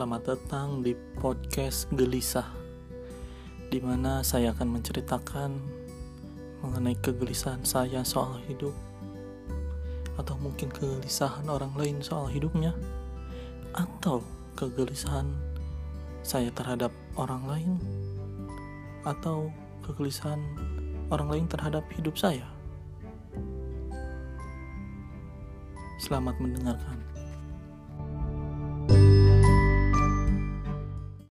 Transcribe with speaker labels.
Speaker 1: selamat datang di podcast Gelisah di mana saya akan menceritakan mengenai kegelisahan saya soal hidup atau mungkin kegelisahan orang lain soal hidupnya atau kegelisahan saya terhadap orang lain atau kegelisahan orang lain terhadap hidup saya. Selamat mendengarkan.